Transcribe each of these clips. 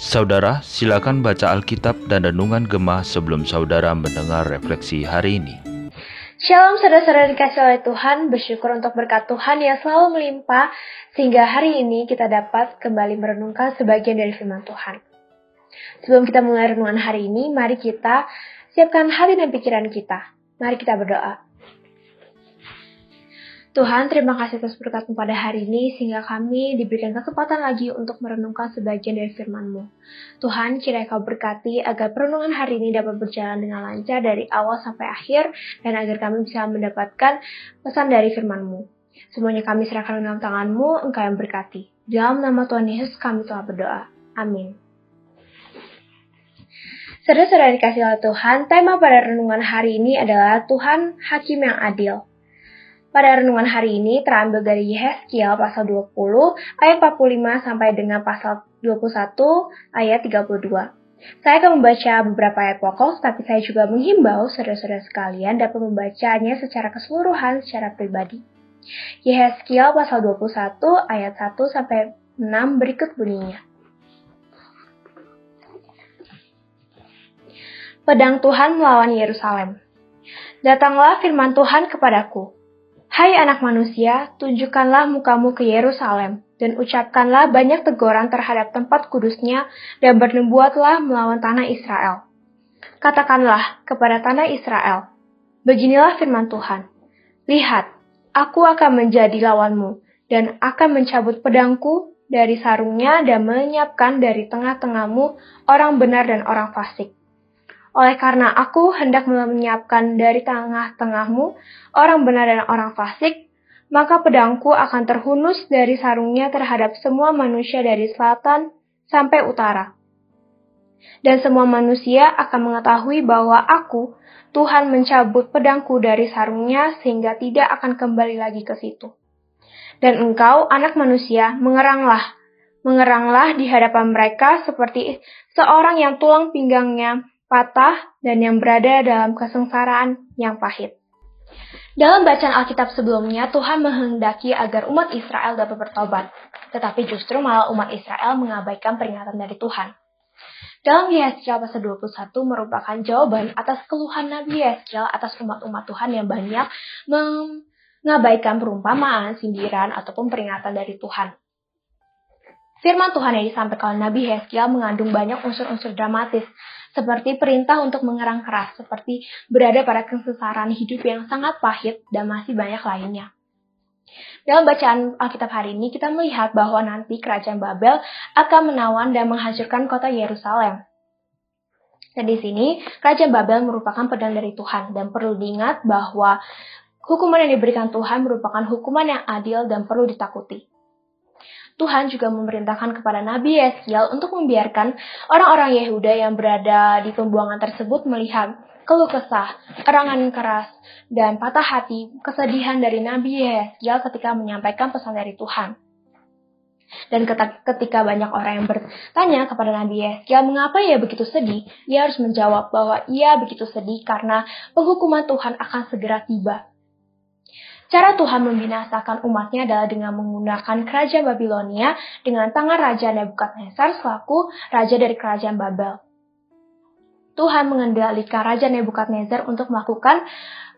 Saudara, silakan baca Alkitab dan Renungan Gemah sebelum saudara mendengar refleksi hari ini. Shalom saudara-saudara dikasih oleh Tuhan, bersyukur untuk berkat Tuhan yang selalu melimpah, sehingga hari ini kita dapat kembali merenungkan sebagian dari firman Tuhan. Sebelum kita mulai renungan hari ini, mari kita siapkan hati dan pikiran kita. Mari kita berdoa. Tuhan, terima kasih atas berkatmu pada hari ini, sehingga kami diberikan kesempatan lagi untuk merenungkan sebagian dari firman-Mu. Tuhan, kiranya kau berkati agar perenungan hari ini dapat berjalan dengan lancar dari awal sampai akhir, dan agar kami bisa mendapatkan pesan dari firman-Mu. Semuanya kami serahkan dalam tangan-Mu, Engkau yang berkati. Dalam nama Tuhan Yesus kami telah berdoa. Amin. Saudara-saudara dikasih oleh Tuhan, tema pada renungan hari ini adalah Tuhan Hakim yang Adil. Pada renungan hari ini terambil dari Yehezkiel pasal 20 ayat 45 sampai dengan pasal 21 ayat 32. Saya akan membaca beberapa ayat pokok, tapi saya juga menghimbau saudara-saudara sekalian dapat membacanya secara keseluruhan secara pribadi. Yehezkiel pasal 21 ayat 1 sampai 6 berikut bunyinya. Pedang Tuhan melawan Yerusalem. Datanglah firman Tuhan kepadaku, Hai anak manusia, tunjukkanlah mukamu ke Yerusalem, dan ucapkanlah banyak teguran terhadap tempat kudusnya, dan bernubuatlah melawan tanah Israel. Katakanlah kepada tanah Israel, Beginilah firman Tuhan, Lihat, aku akan menjadi lawanmu, dan akan mencabut pedangku dari sarungnya dan menyiapkan dari tengah-tengahmu orang benar dan orang fasik oleh karena aku hendak menyiapkan dari tengah-tengahmu orang benar dan orang fasik, maka pedangku akan terhunus dari sarungnya terhadap semua manusia dari selatan sampai utara. Dan semua manusia akan mengetahui bahwa aku, Tuhan mencabut pedangku dari sarungnya sehingga tidak akan kembali lagi ke situ. Dan engkau, anak manusia, mengeranglah, mengeranglah di hadapan mereka seperti seorang yang tulang pinggangnya patah, dan yang berada dalam kesengsaraan yang pahit. Dalam bacaan Alkitab sebelumnya, Tuhan menghendaki agar umat Israel dapat bertobat, tetapi justru malah umat Israel mengabaikan peringatan dari Tuhan. Dalam Yeskel pasal 21 merupakan jawaban atas keluhan Nabi Yeskel atas umat-umat Tuhan yang banyak mengabaikan perumpamaan, sindiran, ataupun peringatan dari Tuhan. Firman Tuhan yang disampaikan oleh Nabi Hezkiel mengandung banyak unsur-unsur dramatis, seperti perintah untuk mengerang keras, seperti berada pada kesesaran hidup yang sangat pahit, dan masih banyak lainnya. Dalam bacaan Alkitab hari ini, kita melihat bahwa nanti kerajaan Babel akan menawan dan menghancurkan kota Yerusalem. Dan di sini, kerajaan Babel merupakan pedang dari Tuhan, dan perlu diingat bahwa hukuman yang diberikan Tuhan merupakan hukuman yang adil dan perlu ditakuti. Tuhan juga memerintahkan kepada Nabi Yeskiel untuk membiarkan orang-orang Yehuda yang berada di pembuangan tersebut melihat keluh kesah, erangan keras, dan patah hati, kesedihan dari Nabi Yeskiel ketika menyampaikan pesan dari Tuhan. Dan ketika banyak orang yang bertanya kepada Nabi Yeskiel mengapa ia begitu sedih, ia harus menjawab bahwa ia begitu sedih karena penghukuman Tuhan akan segera tiba. Cara Tuhan membinasakan umatnya adalah dengan menggunakan kerajaan Babilonia dengan tangan Raja Nebukadnezar selaku raja dari kerajaan Babel. Tuhan mengendalikan Raja Nebukadnezar untuk melakukan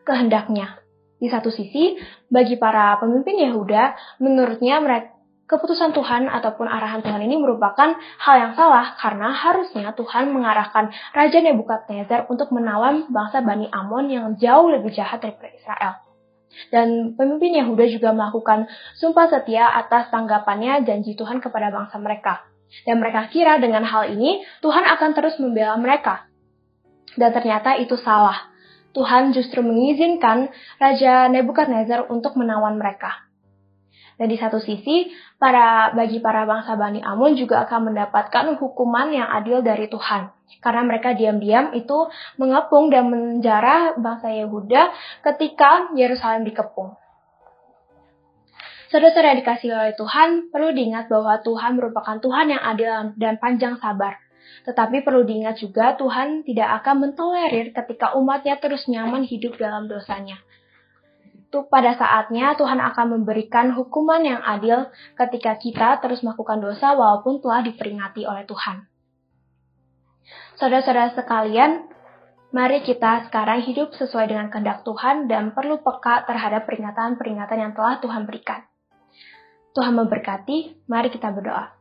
kehendaknya. Di satu sisi, bagi para pemimpin Yehuda, menurutnya mereka keputusan Tuhan ataupun arahan Tuhan ini merupakan hal yang salah karena harusnya Tuhan mengarahkan Raja Nebukadnezar untuk menawan bangsa Bani Amon yang jauh lebih jahat daripada Israel. Dan pemimpin Yehuda juga melakukan sumpah setia atas tanggapannya janji Tuhan kepada bangsa mereka. Dan mereka kira dengan hal ini Tuhan akan terus membela mereka. Dan ternyata itu salah. Tuhan justru mengizinkan Raja Nebukadnezar untuk menawan mereka. Dan di satu sisi, para bagi para bangsa Bani Amun juga akan mendapatkan hukuman yang adil dari Tuhan. Karena mereka diam-diam itu mengepung dan menjara bangsa Yehuda ketika Yerusalem dikepung. Saudara-saudara dikasih oleh Tuhan, perlu diingat bahwa Tuhan merupakan Tuhan yang adil dan panjang sabar. Tetapi perlu diingat juga Tuhan tidak akan mentolerir ketika umatnya terus nyaman hidup dalam dosanya. Pada saatnya Tuhan akan memberikan hukuman yang adil ketika kita terus melakukan dosa walaupun telah diperingati oleh Tuhan. Saudara-saudara sekalian, mari kita sekarang hidup sesuai dengan kehendak Tuhan dan perlu peka terhadap peringatan-peringatan yang telah Tuhan berikan. Tuhan memberkati, mari kita berdoa.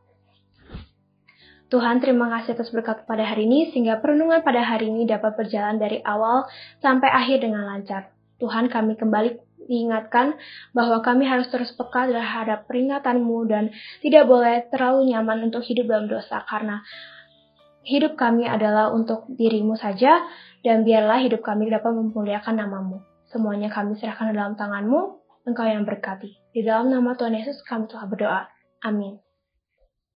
Tuhan terima kasih atas berkat pada hari ini sehingga perenungan pada hari ini dapat berjalan dari awal sampai akhir dengan lancar. Tuhan kami kembali diingatkan bahwa kami harus terus peka terhadap peringatanmu dan tidak boleh terlalu nyaman untuk hidup dalam dosa karena hidup kami adalah untuk dirimu saja dan biarlah hidup kami dapat memuliakan namamu. Semuanya kami serahkan dalam tanganmu, engkau yang berkati. Di dalam nama Tuhan Yesus kami telah berdoa. Amin.